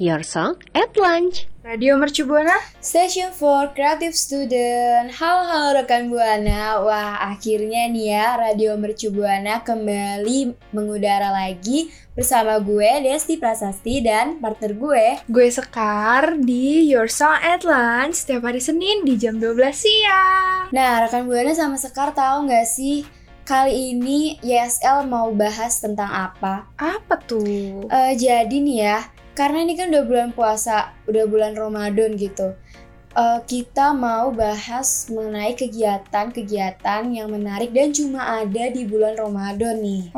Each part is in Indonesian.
Your Song at Lunch. Radio Mercu Buana Station for Creative Student Halo halo rekan Buana Wah akhirnya nih ya Radio Mercu Buana kembali mengudara lagi Bersama gue Desti Prasasti dan partner gue Gue Sekar di Your Song at Lunch Setiap hari Senin di jam 12 siang Nah rekan Buana sama Sekar tahu nggak sih Kali ini YSL mau bahas tentang apa? Apa tuh? Eh, jadi nih ya Karena ini kan udah bulan puasa Udah bulan Ramadan gitu Eh, kita mau bahas mengenai kegiatan-kegiatan yang menarik dan cuma ada di bulan Ramadan nih.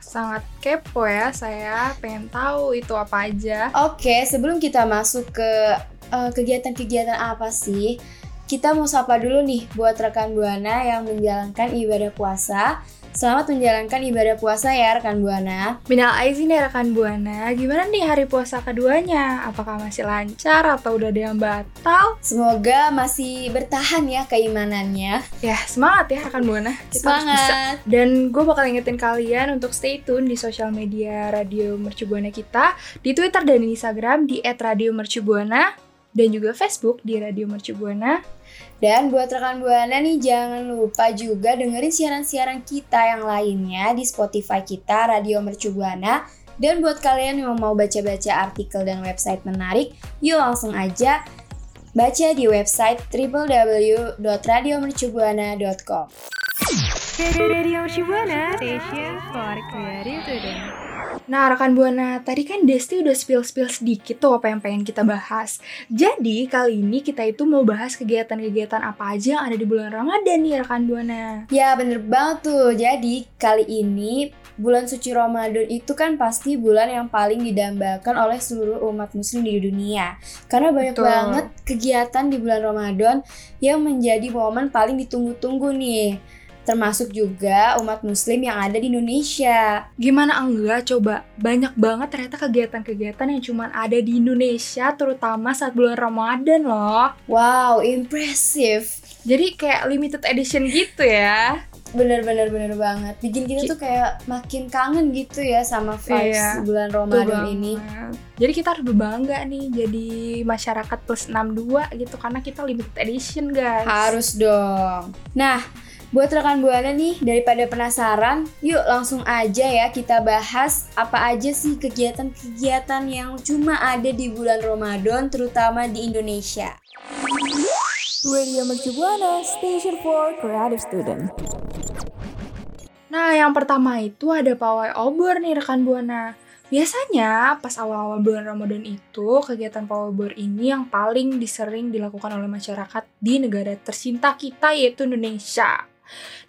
Sangat kepo ya saya pengen tahu itu apa aja Oke, sebelum kita masuk ke eh, kegiatan-kegiatan apa sih, kita mau sapa dulu nih buat rekan Buana yang menjalankan ibadah puasa. Selamat menjalankan ibadah puasa ya rekan Buana. Minal aizin ya rekan Buana Gimana nih hari puasa keduanya? Apakah masih lancar atau udah ada yang batal? Semoga masih bertahan ya keimanannya. Ya semangat ya rekan Buana Kita harus bisa Semangat. Dan gue bakal ingetin kalian untuk stay tune di sosial media Radio Mercu Buana kita Di Twitter dan Instagram di @radiomercubuana Dan juga Facebook di Radio Mercu Buana Dan buat rekan Buana nih jangan lupa juga dengerin siaran-siaran kita yang lainnya di Spotify kita Radio Mercu Buana. Dan buat kalian yang mau baca-baca artikel dan website menarik, yuk langsung aja baca di website www.radiomercubuana.com. Nah rekan Buana, tadi kan Desti udah spill-spill sedikit tuh apa yang pengen kita bahas. Jadi kali ini kita itu mau bahas kegiatan-kegiatan apa aja yang ada di bulan Ramadan nih rekan Buana. Ya bener banget tuh, jadi kali ini bulan suci Ramadan itu kan pasti bulan yang paling didambakan oleh seluruh umat muslim di dunia. Karena banyak Betul. banget kegiatan di bulan Ramadan yang menjadi momen paling ditunggu-tunggu nih Termasuk juga umat muslim yang ada di Indonesia. Gimana enggak? Coba, banyak banget ternyata kegiatan-kegiatan yang cuma ada di Indonesia terutama saat bulan Ramadan loh. Wow, impressive. Jadi kayak limited edition gitu ya? Bener-bener bener banget. Bikin kita tuh kayak makin kangen gitu ya sama vibes Iya, bulan Ramadan ini. Jadi kita harus berbangga nih jadi masyarakat plus 62 gitu karena kita limited edition guys. Harus dong. Nah, buat rekan Buana nih, daripada penasaran, yuk langsung aja ya kita bahas apa aja sih kegiatan-kegiatan yang cuma ada di bulan Ramadan, terutama di Indonesia. Radio Mercu Buana, Station for Creative Student. Nah, yang pertama itu ada pawai obor nih rekan Buana. Biasanya pas awal-awal bulan Ramadan itu, kegiatan pawai obor ini yang paling disering dilakukan oleh masyarakat di negara tercinta kita yaitu Indonesia.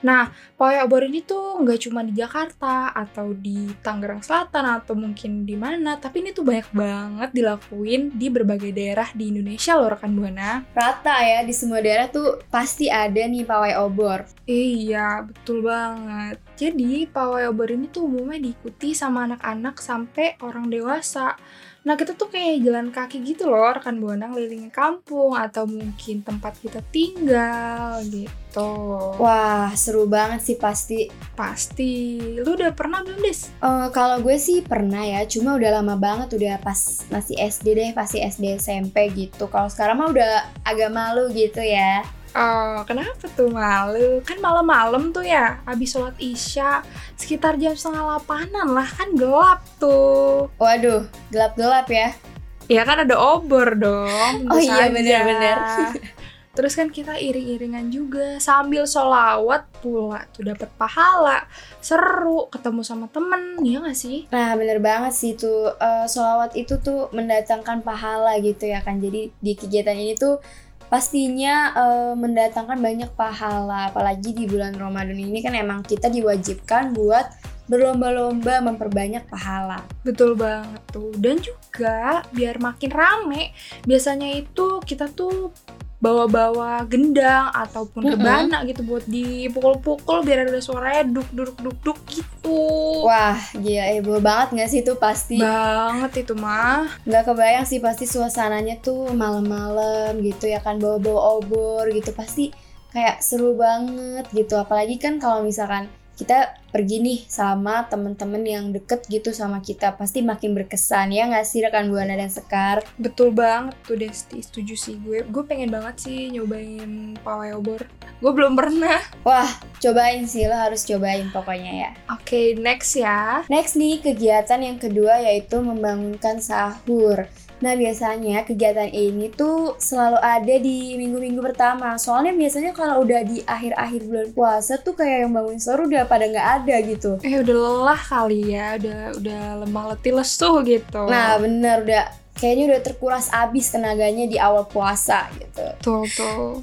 Nah, pawai obor ini tuh nggak cuma di Jakarta atau di Tangerang Selatan atau mungkin di mana, tapi ini tuh banyak banget dilakuin di berbagai daerah di Indonesia loh rekan Buana. Rata ya, di semua daerah tuh pasti ada nih pawai obor. Iya, betul banget. Jadi, pawai obor ini tuh umumnya diikuti sama anak-anak sampai orang dewasa. Nah kita tuh kayak jalan kaki gitu loh rekan buana ngelilingin kampung atau mungkin tempat kita tinggal gitu. Wah, seru banget sih pasti. Pasti. Lu udah pernah belum Des? Eh, kalau gue sih pernah ya, cuma udah lama banget udah pas masih SD deh, pasti SD SMP gitu. Kalau sekarang mah udah agak malu gitu ya. Oh, kenapa tuh malu? Kan malam-malam tuh ya, habis sholat isya, sekitar jam setengah delapanan lah, kan gelap tuh. Waduh, gelap-gelap ya. Ya kan ada obor dong. Oh iya, bener-bener. Terus kan kita iring-iringan juga sambil sholawat pula tuh dapat pahala, seru, ketemu sama temen, ya gak sih? Nah, bener banget sih tuh eh, sholawat itu tuh mendatangkan pahala gitu ya kan. Jadi di kegiatan ini tuh pastinya eh, mendatangkan banyak pahala. Apalagi di bulan Ramadan ini kan emang kita diwajibkan buat berlomba-lomba memperbanyak pahala. Betul banget tuh. Dan juga biar makin rame, biasanya itu kita tuh bawa-bawa gendang ataupun Mm-mm. kebana gitu buat dipukul-pukul biar ada suaranya duk duk duk duk gitu. Wah, gila heboh banget gak sih tuh pasti? Banget itu mah. Nggak kebayang sih pasti suasananya tuh malam-malam gitu ya kan bawa-bawa obor gitu pasti kayak seru banget gitu apalagi kan kalau misalkan kita pergi nih sama temen-temen yang deket gitu sama kita pasti makin berkesan ya nggak sih rekan buana dan sekar Betul banget tuh Desti, setuju sih gue. Gue pengen banget sih nyobain pawai obor. Gue belum pernah. wah cobain sih lo harus cobain pokoknya ya Oke, next ya. Next nih, kegiatan yang kedua yaitu membangunkan sahur. Nah, biasanya kegiatan ini tuh selalu ada di minggu-minggu pertama. Soalnya biasanya kalau udah di akhir-akhir bulan puasa tuh kayak yang bangun sahur udah pada nggak ada gitu. Eh udah lelah kali ya, udah udah lemah letih lesu gitu. Nah, bener udah kayaknya udah terkuras abis tenaganya di awal puasa gitu. tuh tuh.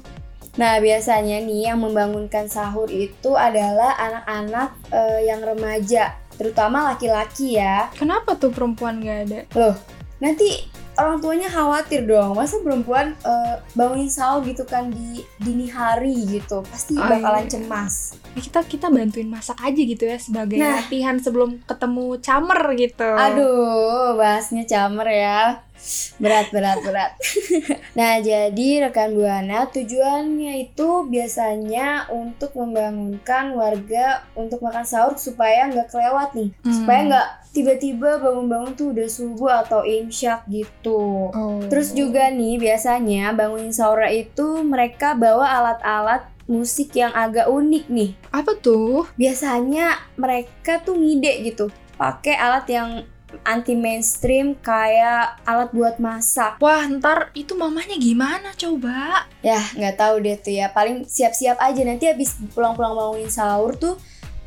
Nah, biasanya nih yang membangunkan sahur itu adalah anak-anak eh, yang remaja, terutama laki-laki ya. Kenapa tuh perempuan gak ada? Loh, nanti orang tuanya khawatir dong. Masa perempuan eh, bangunin sahur gitu kan di dini hari gitu. Pasti Oh, bakalan iya. cemas. Ya, kita kita bantuin masak aja gitu ya sebagai Nah. latihan sebelum ketemu camer gitu. Aduh, bahasnya camer ya. Berat, berat, berat. nah, jadi rekan Buana tujuannya itu biasanya untuk membangunkan warga untuk makan sahur supaya nggak kelewat nih. Hmm. Supaya nggak tiba-tiba bangun-bangun tuh udah subuh atau imsyak gitu. Oh. Terus juga nih biasanya bangunin sahur itu mereka bawa alat-alat musik yang agak unik nih. apa tuh? Biasanya mereka tuh ngide gitu, pakai alat yang anti mainstream kayak alat buat masak. Wah ntar itu mamanya gimana coba? Ya nggak tahu deh tuh ya. Paling siap-siap aja nanti habis pulang-pulang bangunin sahur tuh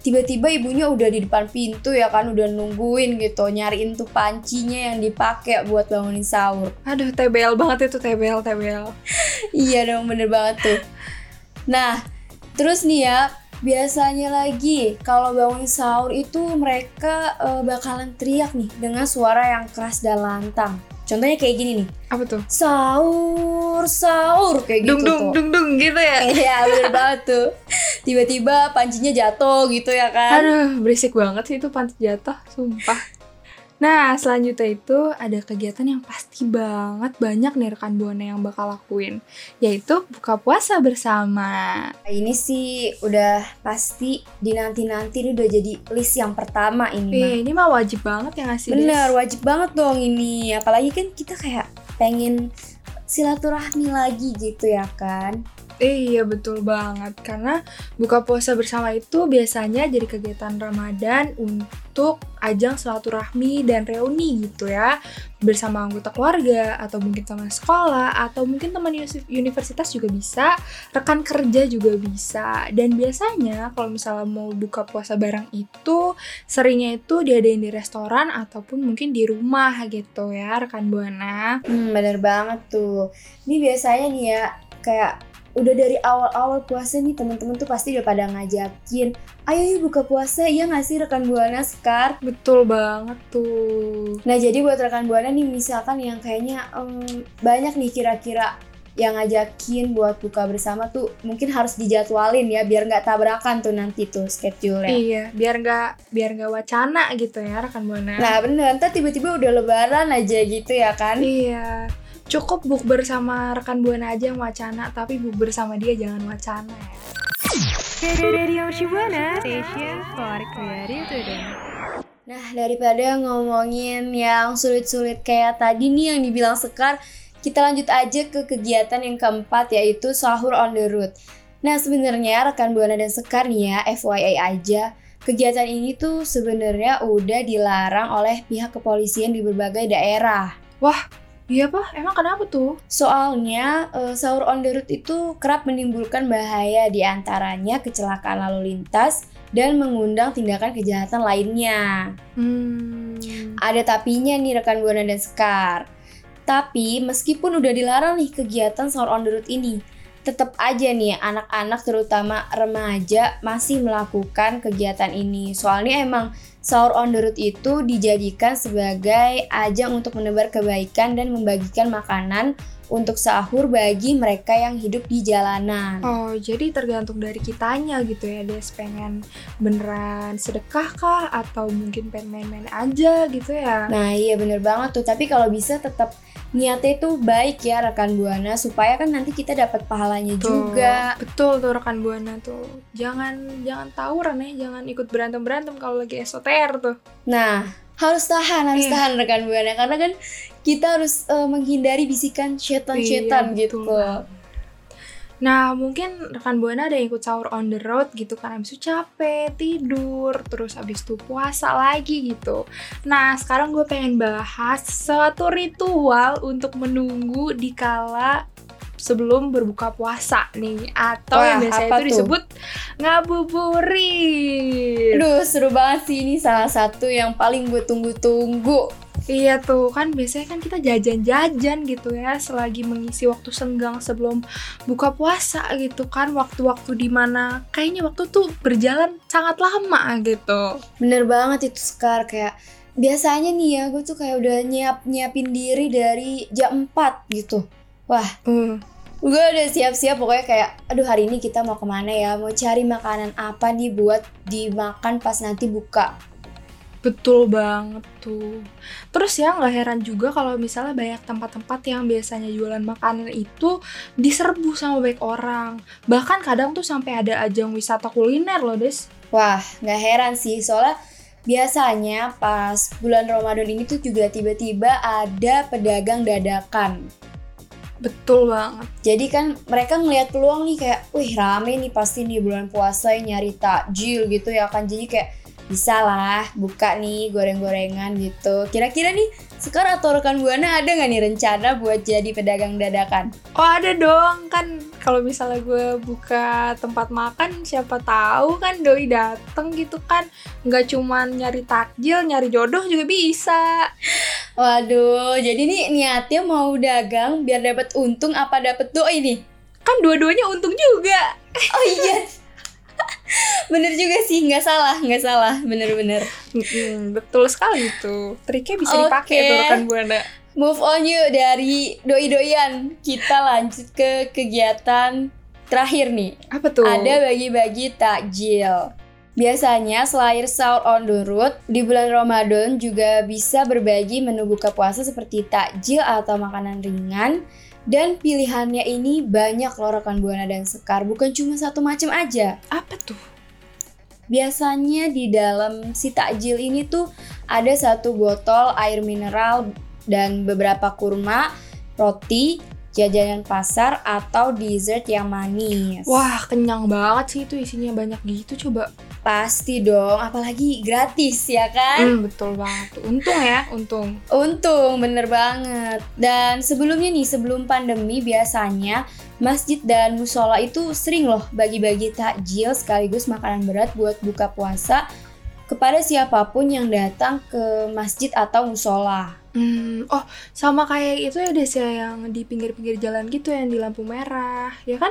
tiba-tiba ibunya udah di depan pintu ya kan udah nungguin gitu nyariin tuh pancinya yang dipakai buat bangunin sahur. Aduh TBL banget itu TBL TBL. iya dong bener banget tuh. Nah, terus nih ya, biasanya lagi kalau bangun sahur itu mereka eh, bakalan teriak nih dengan suara yang keras dan lantang. Contohnya kayak gini nih, Apa tuh? sahur, sahur kayak Dung gitu dung tuh. dung dung gitu ya. Iya bener banget tuh. Tiba-tiba pancinya jatuh gitu ya kan. Aduh, berisik banget sih itu panti jatuh, sumpah. Nah, selanjutnya itu ada kegiatan yang pasti banget banyak nih rekan Buana yang bakal lakuin, yaitu buka puasa bersama. Ini sih udah pasti dinanti-nanti ini udah jadi list yang pertama ini mah. Eh, ini mah wajib banget ya ngasih Bener, wajib banget dong ini. Apalagi kan kita kayak pengen silaturahmi lagi gitu ya kan. Iya betul banget. Karena buka puasa bersama itu biasanya jadi kegiatan Ramadan untuk ajang silaturahmi dan reuni gitu ya. Bersama anggota keluarga atau mungkin teman sekolah atau mungkin teman uni- universitas juga bisa rekan kerja juga bisa. Dan biasanya kalau misalnya mau buka puasa bareng itu seringnya itu diadain di restoran ataupun mungkin di rumah gitu ya rekan buana. Hmm, bener banget tuh. Ini biasanya nih ya kayak udah dari awal-awal puasa nih temen-temen tuh pasti udah pada ngajakin ayo yuk buka puasa. Iya nggak sih rekan buana sekar? Betul banget tuh. Nah jadi buat rekan buana nih misalkan yang kayaknya em, banyak nih kira-kira yang ngajakin buat buka bersama tuh mungkin harus dijadwalin ya biar nggak tabrakan tuh nanti tuh schedule Iya, biar nggak biar nggak wacana gitu ya rekan buana. Nah bener, ntar tiba-tiba udah lebaran aja gitu ya kan? Iya, cukup bukber sama rekan buana aja yang wacana, tapi bukber sama dia jangan wacana ya. Nah, daripada ngomongin yang sulit-sulit kayak tadi nih yang dibilang Sekar, kita lanjut aja ke kegiatan yang keempat yaitu sahur on the road. Nah, sebenarnya rekan Buana dan Sekar nih ya, FYI aja, kegiatan ini tuh sebenarnya udah dilarang oleh pihak kepolisian di berbagai daerah. Iya pak, emang kenapa tuh? Soalnya eh, sahur on the road itu kerap menimbulkan bahaya di antaranya kecelakaan lalu lintas dan mengundang tindakan kejahatan lainnya. Hmm, Ada tapinya nih rekan Buana dan Sekar. Tapi meskipun udah dilarang nih kegiatan sahur on the road ini, tetap aja nih anak-anak terutama remaja masih melakukan kegiatan ini. Soalnya emang sahur on the road itu dijadikan sebagai ajang untuk menebar kebaikan dan membagikan makanan untuk sahur bagi mereka yang hidup di jalanan. Oh, jadi tergantung dari kitanya gitu ya, Des pengen beneran sedekah kah atau mungkin pengen main-main aja gitu ya. Nah iya bener banget tuh, tapi kalau bisa tetap niatnya itu baik ya rekan Buana supaya kan nanti kita dapat pahalanya Tuh, juga. Betul tuh rekan buana tuh. Jangan jangan tawuran ya, jangan ikut berantem berantem kalau lagi SOTR tuh. Nah harus tahan, harus Iya. tahan rekan Buana karena kan kita harus eh, menghindari bisikan setan-setan Iya, gitu. betul. Nah, mungkin rekan Buana ada yang ikut sahur on the road gitu kan habis itu capek, tidur, terus habis itu puasa lagi gitu. Nah, sekarang gue pengen bahas suatu ritual untuk menunggu di kala sebelum berbuka puasa nih atau Wah, yang biasa apa itu tuh? disebut ngabuburit. Aduh seru banget sih ini salah satu yang paling gue tunggu-tunggu. Iya tuh kan biasanya kan kita jajan-jajan gitu ya selagi mengisi waktu senggang sebelum buka puasa gitu kan waktu-waktu di mana kayaknya waktu tuh berjalan sangat lama gitu. Bener banget itu Sekar kayak biasanya nih ya gue tuh kayak udah nyiap nyiapin diri dari jam 4 gitu. Wah Hmm. gue udah siap-siap pokoknya kayak aduh hari ini kita mau ke mana ya mau cari makanan apa nih buat dimakan pas nanti buka Betul banget tuh. Terus ya nggak heran juga kalau misalnya banyak tempat-tempat yang biasanya jualan makanan itu diserbu sama banyak orang. Bahkan kadang tuh sampai ada ajang wisata kuliner loh, Des. wah nggak heran sih soalnya biasanya pas bulan Ramadan ini tuh juga tiba-tiba ada pedagang dadakan Betul banget. jadi kan mereka ngelihat peluang nih kayak wih rame nih pasti nih bulan puasa nyari takjil gitu ya kan jadi kayak bisa lah buka nih goreng-gorengan gitu. Kira-kira nih sekarang atau rekan buana ada nggak nih rencana buat jadi pedagang dadakan? Oh ada dong. Kan kalau misalnya gue buka tempat makan siapa tahu kan doi dateng gitu kan. Nggak cuman nyari takjil nyari jodoh juga bisa. Waduh, jadi nih niatnya mau dagang biar dapat untung apa dapat doi nih? kan dua-duanya untung juga. Oh iya. bener juga sih, nggak salah, nggak salah, bener-bener. Mm-mm, betul sekali tuh triknya bisa Oke. dipakai tuh rekan buana Move on yuk dari doi-doian. Kita lanjut ke kegiatan terakhir nih. apa tuh Ada bagi-bagi takjil. Biasanya selain sahur on the road, di bulan Ramadan juga bisa berbagi menu buka puasa seperti takjil atau makanan ringan. Dan pilihannya ini banyak loh rekan Buana dan Sekar, bukan cuma satu macam aja. apa tuh Biasanya di dalam si takjil ini tuh ada satu botol air mineral dan beberapa kurma, roti, jajanan pasar atau dessert yang manis. wah kenyang banget sih itu isinya banyak gitu coba Pasti dong, apalagi gratis ya kan? Hmm, betul banget untung ya untung Untung, bener banget. Dan sebelumnya nih, sebelum pandemi biasanya masjid dan musola itu sering loh bagi-bagi takjil sekaligus makanan berat buat buka puasa kepada siapa pun yang datang ke masjid atau musola. Hmm, oh sama kayak itu ya Des ya yang di pinggir-pinggir jalan gitu yang di lampu merah, ya kan?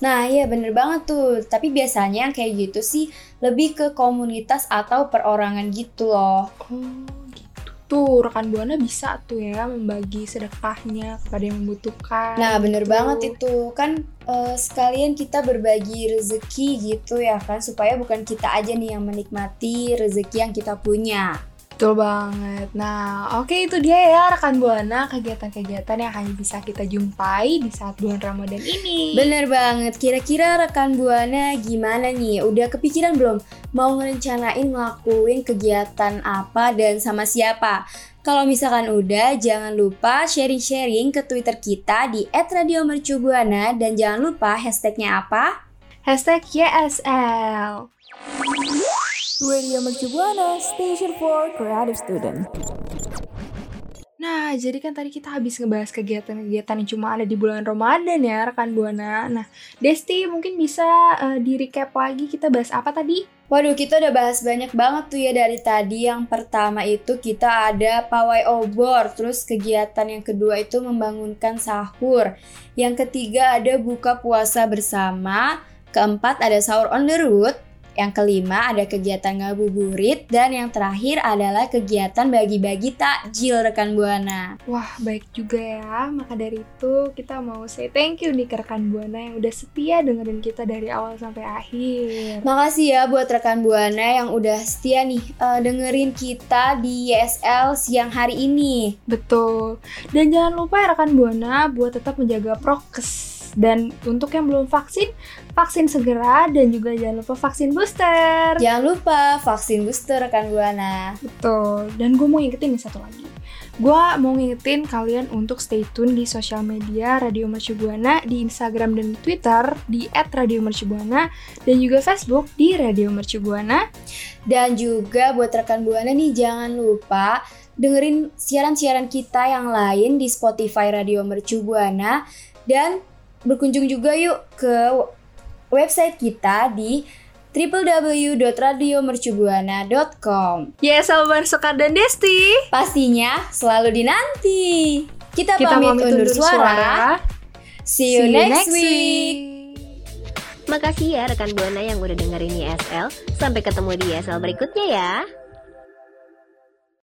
Nah iya bener banget tuh, tapi biasanya yang kayak gitu sih lebih ke komunitas atau perorangan gitu loh. Oh gitu. tuh rekan Buana bisa tuh ya membagi sedekahnya kepada yang membutuhkan. Nah, bener gitu. banget itu. Kan eh, sekalian kita berbagi rezeki gitu ya kan supaya bukan kita aja nih yang menikmati rezeki yang kita punya. Betul banget. Nah, oke itu dia ya rekan Buana kegiatan-kegiatan yang hanya bisa kita jumpai di saat bulan Ramadan ini. Bener banget. Kira-kira rekan Buana gimana nih? Udah kepikiran belum mau ngerencanain ngelakuin kegiatan apa dan sama siapa? Kalau misalkan udah, jangan lupa sharing-sharing ke Twitter kita di @radiomercubuana dan jangan lupa hashtagnya apa? Hashtag YSL. Radio Mercu Buana Station for Creative Student. Nah, jadi kan tadi kita habis ngebahas kegiatan-kegiatan yang cuma ada di bulan Ramadan ya, rekan Buana. Nah, Desti mungkin bisa eh, di recap lagi kita bahas apa tadi? Waduh, kita udah bahas banyak banget tuh ya dari tadi. Yang pertama itu kita ada pawai obor, terus kegiatan yang kedua itu membangunkan sahur. Yang ketiga ada buka puasa bersama. Keempat ada sahur on the road. Yang kelima ada kegiatan ngabuburit dan yang terakhir adalah kegiatan bagi-bagi takjil rekan Buana. Wah, baik juga ya. Maka dari itu kita mau say thank you nih ke rekan Buana yang udah setia dengerin kita dari awal sampai akhir. Makasih ya buat rekan Buana yang udah setia nih eh, dengerin kita di YSL siang hari ini. Betul. Dan jangan lupa ya rekan Buana buat tetap menjaga prokes. Dan untuk yang belum vaksin, vaksin segera dan juga jangan lupa vaksin booster. Jangan lupa vaksin booster rekan Buana. Betul. Dan gue mau ngingetin nih satu lagi. Gue mau ngingetin kalian untuk stay tune di sosial media Radio Mercu Buana di Instagram dan Twitter di @radiomercubuana dan juga Facebook di Radio Mercu Buana. Dan juga buat rekan Buana nih jangan lupa dengerin siaran-siaran kita yang lain di Spotify Radio Mercu Buana dan berkunjung juga yuk ke website kita di www.radiomercubuana.com. YSL Barsoka dan Desti. Pastinya selalu dinanti. Kita, Kita pamit, pamit undur suara. See you, next, week. Makasih ya rekan Buana yang udah dengerin ISL. Sampai ketemu di ISL berikutnya ya.